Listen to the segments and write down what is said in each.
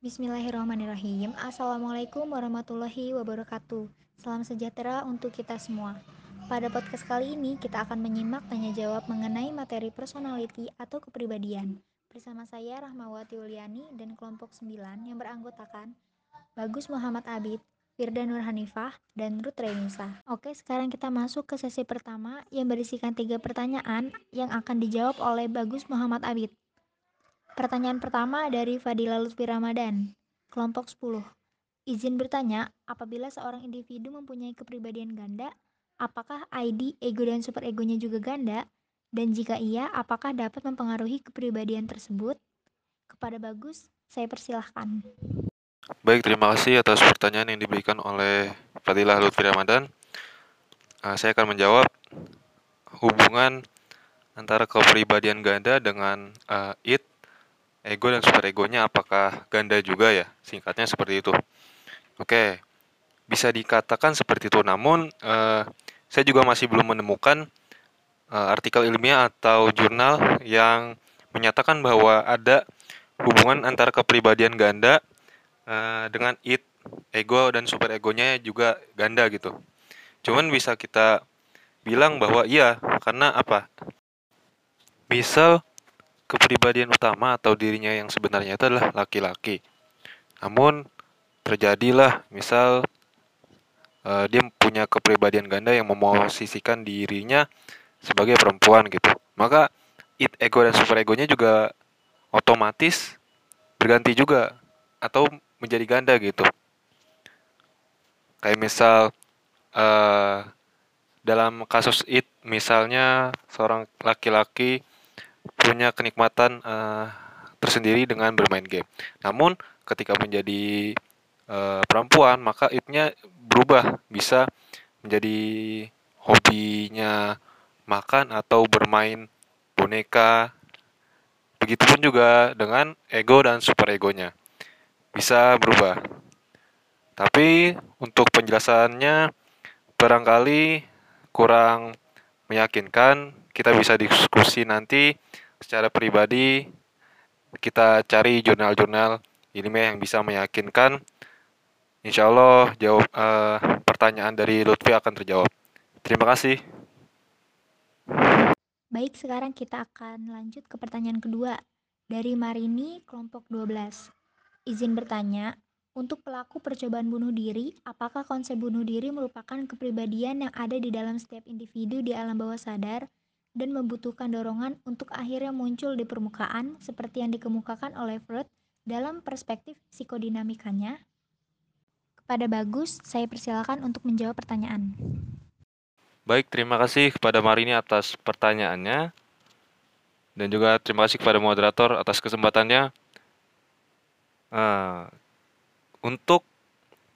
Bismillahirrahmanirrahim. Assalamualaikum warahmatullahi wabarakatuh. Salam sejahtera untuk kita semua. Pada podcast kali ini kita akan menyimak tanya jawab mengenai materi personality atau kepribadian. Bersama saya Rahmawati Uliani dan kelompok 9 yang beranggotakan Bagus Muhammad Abid, Firda Nur Hanifah, dan Ruth Renisa. Oke, sekarang kita masuk ke sesi pertama yang berisikan tiga pertanyaan yang akan dijawab oleh Bagus Muhammad Abid. Pertanyaan pertama dari Fadila Lutfi Ramadan, kelompok 10. Izin bertanya, apabila seorang individu mempunyai kepribadian ganda, apakah ID, ego, dan superegonya juga ganda? Dan jika iya, apakah dapat mempengaruhi kepribadian tersebut? Kepada Bagus, saya persilahkan. Baik, terima kasih atas pertanyaan yang diberikan oleh Fadilah Lutfi Ramadan. Uh, saya akan menjawab hubungan antara kepribadian ganda dengan uh, it, ego dan superegonya apakah ganda juga ya? Singkatnya seperti itu. Oke, bisa dikatakan seperti itu. Namun uh, saya juga masih belum menemukan uh, artikel ilmiah atau jurnal yang menyatakan bahwa ada hubungan antara kepribadian ganda uh, dengan it, ego dan super egonya juga ganda gitu. Cuman bisa kita bilang bahwa iya karena apa? Misal kepribadian utama atau dirinya yang sebenarnya itu adalah laki-laki. Namun terjadilah misal uh, dia punya kepribadian ganda yang memosisikan dirinya sebagai perempuan gitu maka it ego dan super egonya juga otomatis berganti juga atau menjadi ganda gitu kayak misal uh, dalam kasus it misalnya seorang laki-laki punya kenikmatan uh, tersendiri dengan bermain game. Namun ketika menjadi uh, perempuan maka itnya berubah bisa menjadi hobinya makan atau bermain boneka. Begitupun juga dengan ego dan super egonya bisa berubah. Tapi untuk penjelasannya barangkali kurang meyakinkan kita bisa diskusi nanti secara pribadi kita cari jurnal-jurnal ilmiah yang bisa meyakinkan Insya Allah jawab uh, pertanyaan dari Lutfi akan terjawab. Terima kasih. Baik, sekarang kita akan lanjut ke pertanyaan kedua dari Marini kelompok 12. Izin bertanya, untuk pelaku percobaan bunuh diri, apakah konsep bunuh diri merupakan kepribadian yang ada di dalam setiap individu di alam bawah sadar dan membutuhkan dorongan untuk akhirnya muncul di permukaan seperti yang dikemukakan oleh Freud dalam perspektif psikodinamikanya? Pada Bagus, saya persilakan untuk menjawab pertanyaan. Baik, terima kasih kepada Marini atas pertanyaannya. Dan juga terima kasih kepada moderator atas kesempatannya. Uh, untuk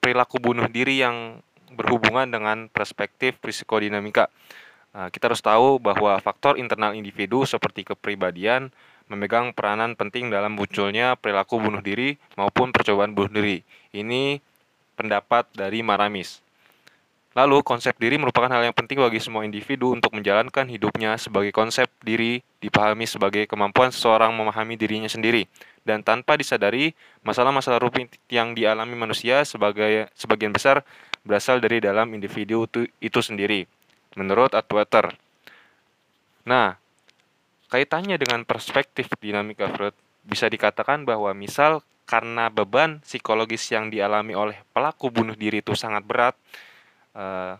perilaku bunuh diri yang berhubungan dengan perspektif psikodinamika. Uh, kita harus tahu bahwa faktor internal individu seperti kepribadian memegang peranan penting dalam munculnya perilaku bunuh diri maupun percobaan bunuh diri. Ini pendapat dari Maramis. Lalu, konsep diri merupakan hal yang penting bagi semua individu untuk menjalankan hidupnya sebagai konsep diri dipahami sebagai kemampuan seseorang memahami dirinya sendiri dan tanpa disadari masalah-masalah rumit yang dialami manusia sebagai sebagian besar berasal dari dalam individu itu, itu sendiri menurut Atwater. Nah, kaitannya dengan perspektif dinamika Freud bisa dikatakan bahwa misal karena beban psikologis yang dialami oleh pelaku bunuh diri itu sangat berat, uh,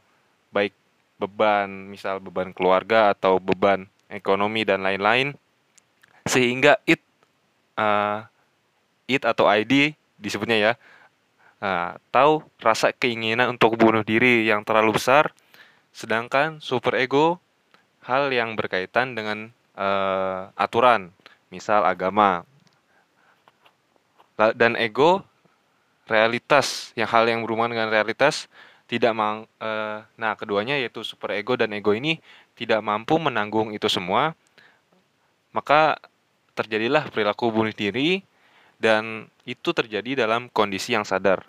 baik beban misal beban keluarga atau beban ekonomi dan lain-lain, sehingga it uh, it atau ID disebutnya ya uh, tahu rasa keinginan untuk bunuh diri yang terlalu besar, sedangkan super ego hal yang berkaitan dengan uh, aturan, misal agama, dan ego realitas yang hal yang berhubungan dengan realitas tidak mang uh, nah keduanya yaitu super ego dan ego ini tidak mampu menanggung itu semua. Maka terjadilah perilaku bunuh diri dan itu terjadi dalam kondisi yang sadar.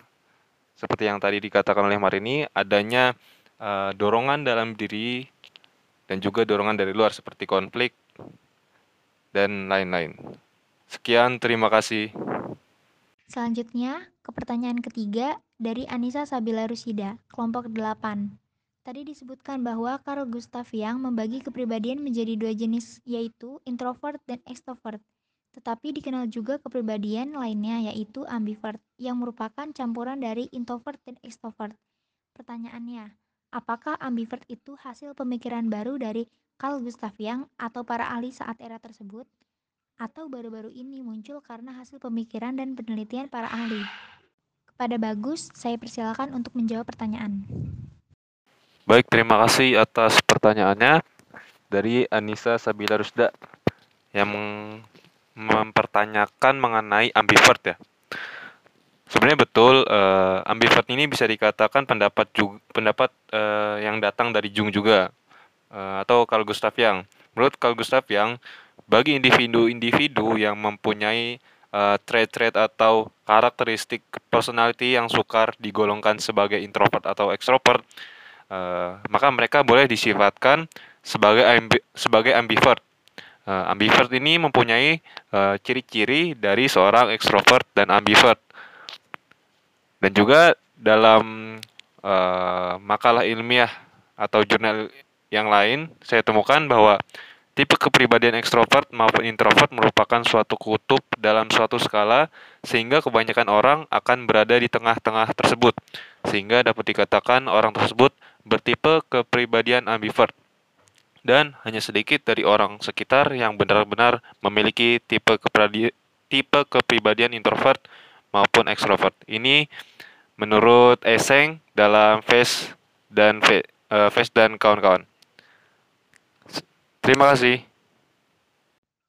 Seperti yang tadi dikatakan oleh Marini adanya uh, dorongan dalam diri dan juga dorongan dari luar seperti konflik dan lain-lain sekian terima kasih Selanjutnya, ke pertanyaan ketiga dari Anissa Sabila Rusida, kelompok 8. Tadi disebutkan bahwa Carl Gustav Jung membagi kepribadian menjadi dua jenis, yaitu introvert dan extrovert. Tetapi dikenal juga kepribadian lainnya, yaitu ambivert, yang merupakan campuran dari introvert dan extrovert. Pertanyaannya, apakah ambivert itu hasil pemikiran baru dari Carl Gustav Jung atau para ahli saat era tersebut? atau baru-baru ini muncul karena hasil pemikiran dan penelitian para ahli? Kepada Bagus, saya persilakan untuk menjawab pertanyaan. Baik, terima kasih atas pertanyaannya dari Anissa Sabila Rusda yang mempertanyakan mengenai ambivert ya. Sebenarnya betul uh, ambivert ini bisa dikatakan pendapat juga, pendapat uh, yang datang dari Jung juga uh, atau Carl Gustav Jung. Menurut Carl Gustav Jung, bagi individu-individu yang mempunyai uh, trait-trait atau karakteristik personality yang sukar digolongkan sebagai introvert atau extrovert, uh, maka mereka boleh disifatkan sebagai ambi sebagai ambivert. Uh, ambivert ini mempunyai ciri-ciri uh, dari seorang extrovert dan ambivert. Dan juga dalam uh, makalah ilmiah atau jurnal yang lain, saya temukan bahwa Tipe kepribadian ekstrovert maupun introvert merupakan suatu kutub dalam suatu skala sehingga kebanyakan orang akan berada di tengah-tengah tersebut. Sehingga dapat dikatakan orang tersebut bertipe kepribadian ambivert. Dan hanya sedikit dari orang sekitar yang benar-benar memiliki tipe tipe kepribadian introvert maupun ekstrovert. Ini menurut Eseng dalam Face dan Face dan kawan-kawan. Terima kasih.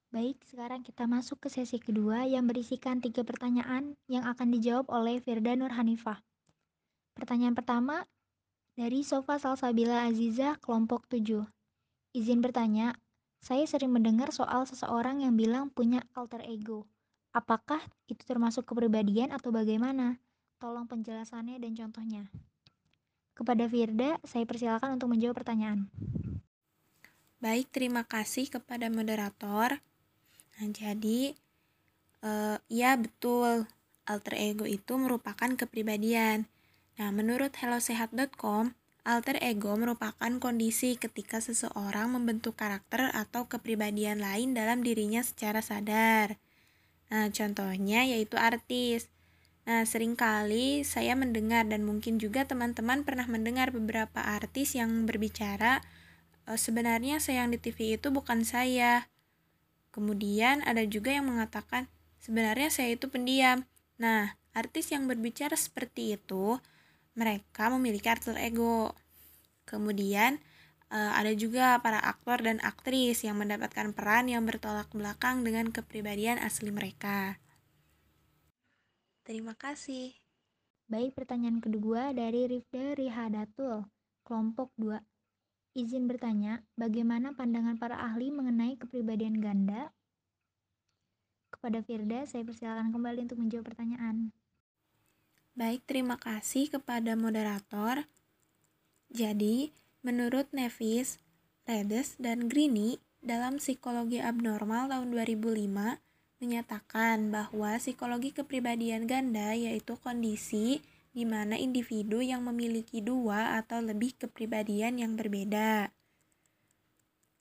Baik, sekarang kita masuk ke sesi kedua yang berisikan tiga pertanyaan yang akan dijawab oleh Firda Nur Hanifah. Pertanyaan pertama dari Sofa Salsabila Aziza, kelompok 7. Izin bertanya, saya sering mendengar soal seseorang yang bilang punya alter ego. Apakah itu termasuk kepribadian atau bagaimana? Tolong penjelasannya dan contohnya. Kepada Firda, saya persilakan untuk menjawab pertanyaan. Baik, terima kasih kepada moderator. Nah, jadi uh, ya betul, alter ego itu merupakan kepribadian. Nah, menurut hellosehat.com, alter ego merupakan kondisi ketika seseorang membentuk karakter atau kepribadian lain dalam dirinya secara sadar. Nah, contohnya yaitu artis. Nah, sering kali saya mendengar dan mungkin juga teman-teman pernah mendengar beberapa artis yang berbicara e, sebenarnya saya yang di TV itu bukan saya. Kemudian ada juga yang mengatakan sebenarnya saya itu pendiam. Nah, artis yang berbicara seperti itu mereka memiliki alter ego. Kemudian e, ada juga para aktor dan aktris yang mendapatkan peran yang bertolak belakang dengan kepribadian asli mereka. Terima kasih. Baik, pertanyaan kedua dari Rifda Rihadatul, kelompok 2. Izin bertanya, bagaimana pandangan para ahli mengenai kepribadian ganda? Kepada Firda, saya persilakan kembali untuk menjawab pertanyaan. Baik, terima kasih kepada moderator. Jadi, menurut Nevis, Redes, dan Greeny, dalam Psikologi Abnormal tahun 2005, menyatakan bahwa psikologi kepribadian ganda yaitu kondisi di mana individu yang memiliki dua atau lebih kepribadian yang berbeda.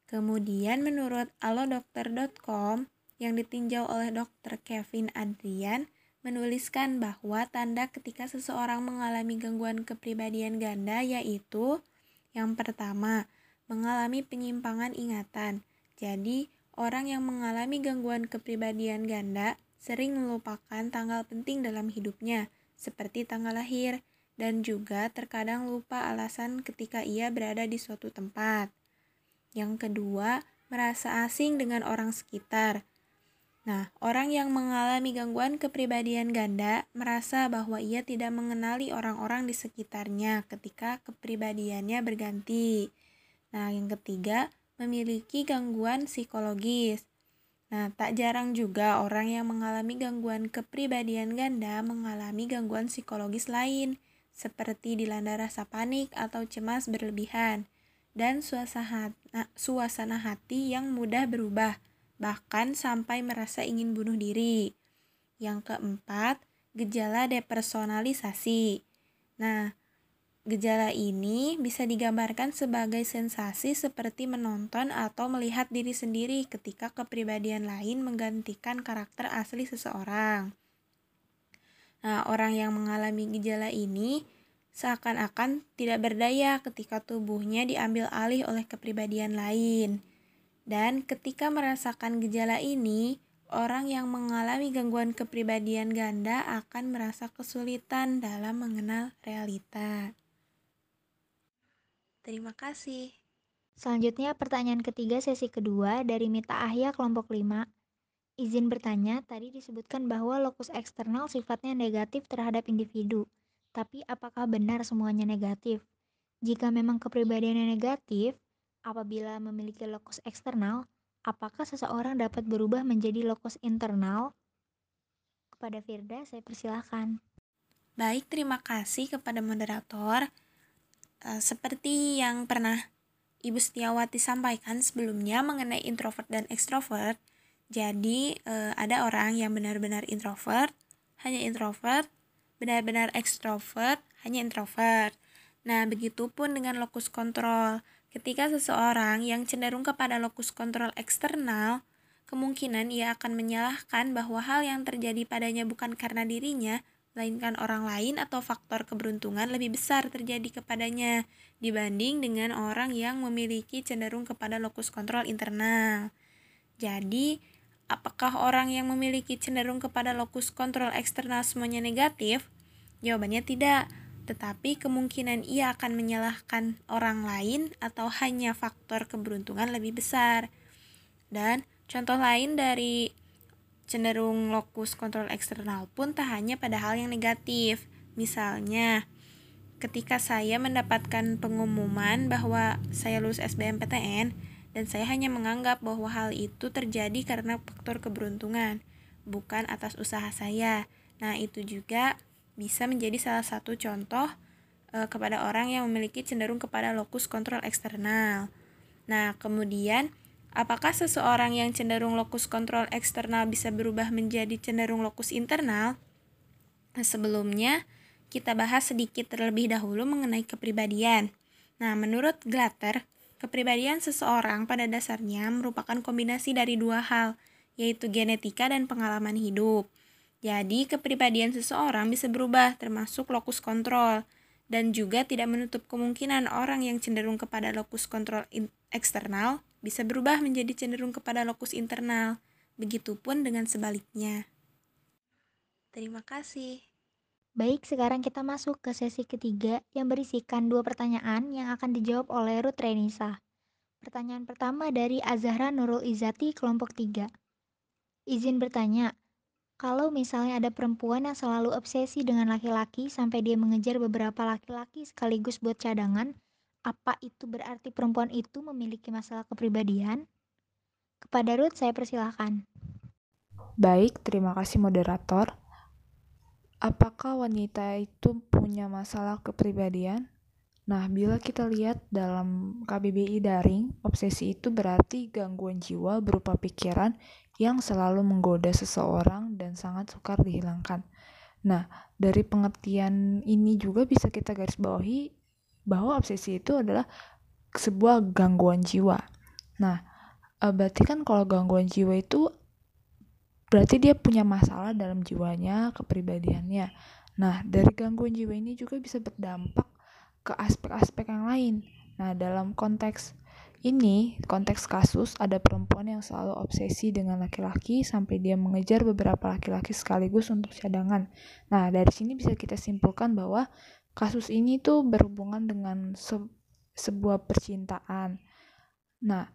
Kemudian menurut alodokter.com yang ditinjau oleh Dr. Kevin Adrian menuliskan bahwa tanda ketika seseorang mengalami gangguan kepribadian ganda yaitu yang pertama, mengalami penyimpangan ingatan. Jadi, orang yang mengalami gangguan kepribadian ganda sering melupakan tanggal penting dalam hidupnya, seperti tanggal lahir, dan juga terkadang lupa alasan ketika ia berada di suatu tempat. Yang kedua, merasa asing dengan orang sekitar. Nah, orang yang mengalami gangguan kepribadian ganda merasa bahwa ia tidak mengenali orang-orang di sekitarnya ketika kepribadiannya berganti. Nah, yang ketiga, memiliki gangguan psikologis. Nah, tak jarang juga orang yang mengalami gangguan kepribadian ganda mengalami gangguan psikologis lain, seperti dilanda rasa panik atau cemas berlebihan, dan suasana, hati yang mudah berubah, bahkan sampai merasa ingin bunuh diri. Yang keempat, gejala depersonalisasi. Nah, gejala ini bisa digambarkan sebagai sensasi seperti menonton atau melihat diri sendiri ketika kepribadian lain menggantikan karakter asli seseorang. Nah, orang yang mengalami gejala ini seakan-akan tidak berdaya ketika tubuhnya diambil alih oleh kepribadian lain. Dan ketika merasakan gejala ini, orang yang mengalami gangguan kepribadian ganda akan merasa kesulitan dalam mengenal realita. Terima kasih. Selanjutnya pertanyaan ketiga sesi kedua dari Mita Ahya kelompok 5. Izin bertanya, tadi disebutkan bahwa lokus eksternal sifatnya negatif terhadap individu. Tapi apakah benar semuanya negatif? Jika memang kepribadiannya negatif, apabila memiliki lokus eksternal, apakah seseorang dapat berubah menjadi lokus internal? Kepada Firda, saya persilahkan. Baik, terima kasih kepada moderator. E, seperti yang pernah Ibu Setiawati sampaikan sebelumnya mengenai introvert dan ekstrovert, jadi e, ada orang yang benar-benar introvert, hanya introvert, benar-benar ekstrovert, hanya introvert. Nah, begitupun dengan lokus kontrol. Ketika seseorang yang cenderung kepada lokus kontrol eksternal, kemungkinan ia akan menyalahkan bahwa hal yang terjadi padanya bukan karena dirinya, melainkan orang lain atau faktor keberuntungan lebih besar terjadi kepadanya dibanding dengan orang yang memiliki cenderung kepada lokus kontrol internal. Jadi, Apakah orang yang memiliki cenderung kepada lokus kontrol eksternal semuanya negatif? Jawabannya tidak, tetapi kemungkinan ia akan menyalahkan orang lain atau hanya faktor keberuntungan lebih besar. Dan contoh lain dari cenderung lokus kontrol eksternal pun tak hanya pada hal yang negatif. Misalnya, ketika saya mendapatkan pengumuman bahwa saya lulus SBMPTN, dan saya hanya menganggap bahwa hal itu terjadi karena faktor keberuntungan, bukan atas usaha saya. Nah, itu juga bisa menjadi salah satu contoh e, kepada orang yang memiliki cenderung kepada lokus kontrol eksternal. Nah, kemudian apakah seseorang yang cenderung lokus kontrol eksternal bisa berubah menjadi cenderung lokus internal? Nah, sebelumnya kita bahas sedikit terlebih dahulu mengenai kepribadian. Nah, menurut Glatter, Kepribadian seseorang pada dasarnya merupakan kombinasi dari dua hal, yaitu genetika dan pengalaman hidup. Jadi, kepribadian seseorang bisa berubah, termasuk lokus kontrol, dan juga tidak menutup kemungkinan orang yang cenderung kepada lokus kontrol eksternal bisa berubah menjadi cenderung kepada lokus internal. Begitupun dengan sebaliknya. Terima kasih. Baik, sekarang kita masuk ke sesi ketiga yang berisikan dua pertanyaan yang akan dijawab oleh Ruth Renisa. Pertanyaan pertama dari Azahra Nurul Izati, kelompok 3. Izin bertanya, kalau misalnya ada perempuan yang selalu obsesi dengan laki-laki sampai dia mengejar beberapa laki-laki sekaligus buat cadangan, apa itu berarti perempuan itu memiliki masalah kepribadian? Kepada Ruth, saya persilahkan. Baik, terima kasih moderator. Apakah wanita itu punya masalah kepribadian? Nah, bila kita lihat dalam KBBI daring, obsesi itu berarti gangguan jiwa berupa pikiran yang selalu menggoda seseorang dan sangat sukar dihilangkan. Nah, dari pengertian ini juga bisa kita garis bawahi bahwa obsesi itu adalah sebuah gangguan jiwa. Nah, eh, berarti kan kalau gangguan jiwa itu berarti dia punya masalah dalam jiwanya, kepribadiannya. Nah, dari gangguan jiwa ini juga bisa berdampak ke aspek-aspek yang lain. Nah, dalam konteks ini, konteks kasus ada perempuan yang selalu obsesi dengan laki-laki sampai dia mengejar beberapa laki-laki sekaligus untuk cadangan. Nah, dari sini bisa kita simpulkan bahwa kasus ini tuh berhubungan dengan se sebuah percintaan. Nah,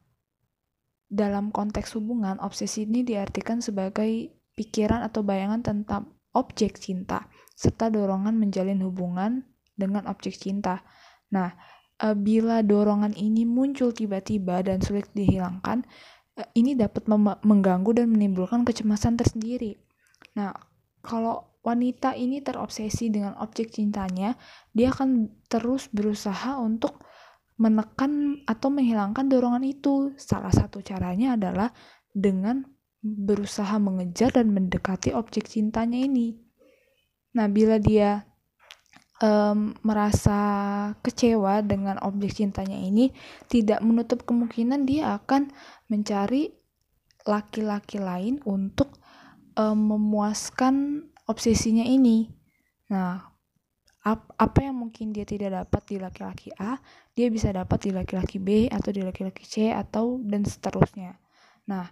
dalam konteks hubungan, obsesi ini diartikan sebagai pikiran atau bayangan tentang objek cinta, serta dorongan menjalin hubungan dengan objek cinta. Nah, bila dorongan ini muncul tiba-tiba dan sulit dihilangkan, e, ini dapat mengganggu dan menimbulkan kecemasan tersendiri. Nah, kalau wanita ini terobsesi dengan objek cintanya, dia akan terus berusaha untuk menekan atau menghilangkan dorongan itu. Salah satu caranya adalah dengan berusaha mengejar dan mendekati objek cintanya ini. Nah, bila dia um, merasa kecewa dengan objek cintanya ini, tidak menutup kemungkinan dia akan mencari laki-laki lain untuk um, memuaskan obsesinya ini. Nah, ap apa yang mungkin dia tidak dapat di laki-laki A, dia bisa dapat di laki-laki B atau di laki-laki C atau dan seterusnya. Nah,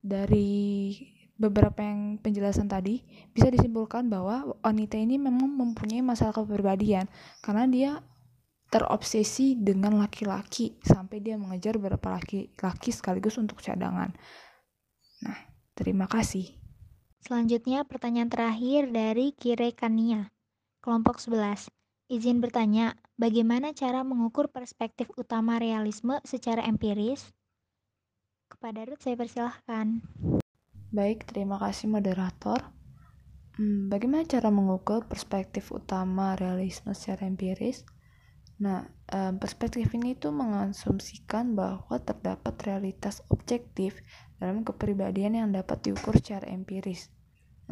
dari beberapa yang penjelasan tadi bisa disimpulkan bahwa wanita ini memang mempunyai masalah kepribadian karena dia terobsesi dengan laki-laki sampai dia mengejar beberapa laki-laki sekaligus untuk cadangan. Nah, terima kasih. Selanjutnya pertanyaan terakhir dari Kire Kania, kelompok 11. Izin bertanya, bagaimana cara mengukur perspektif utama realisme secara empiris? Kepada Ruth saya persilahkan. Baik, terima kasih moderator. Hmm, bagaimana cara mengukur perspektif utama realisme secara empiris? Nah, perspektif ini itu mengasumsikan bahwa terdapat realitas objektif dalam kepribadian yang dapat diukur secara empiris.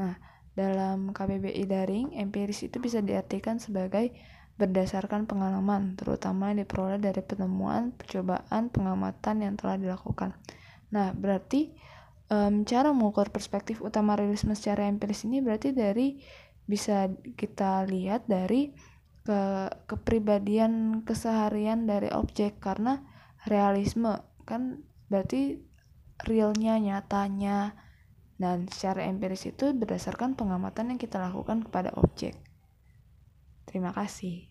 Nah, dalam KBBI daring, empiris itu bisa diartikan sebagai berdasarkan pengalaman, terutama yang diperoleh dari penemuan, percobaan, pengamatan yang telah dilakukan. Nah, berarti um, cara mengukur perspektif utama realisme secara empiris ini berarti dari bisa kita lihat dari ke kepribadian keseharian dari objek karena realisme kan berarti realnya nyatanya dan secara empiris itu berdasarkan pengamatan yang kita lakukan kepada objek. Terima kasih.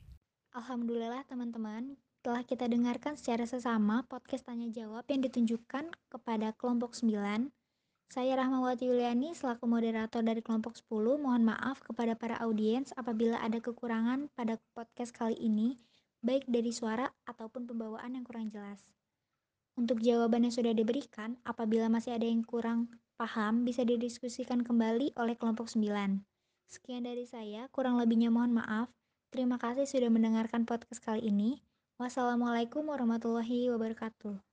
Alhamdulillah teman-teman, telah kita dengarkan secara sesama podcast tanya jawab yang ditunjukkan kepada kelompok 9 saya Rahmawati Yuliani selaku moderator dari kelompok 10 mohon maaf kepada para audiens apabila ada kekurangan pada podcast kali ini baik dari suara ataupun pembawaan yang kurang jelas. Untuk jawaban yang sudah diberikan, apabila masih ada yang kurang paham bisa didiskusikan kembali oleh kelompok 9. Sekian dari saya, kurang lebihnya mohon maaf. Terima kasih sudah mendengarkan podcast kali ini. Wassalamualaikum warahmatullahi wabarakatuh.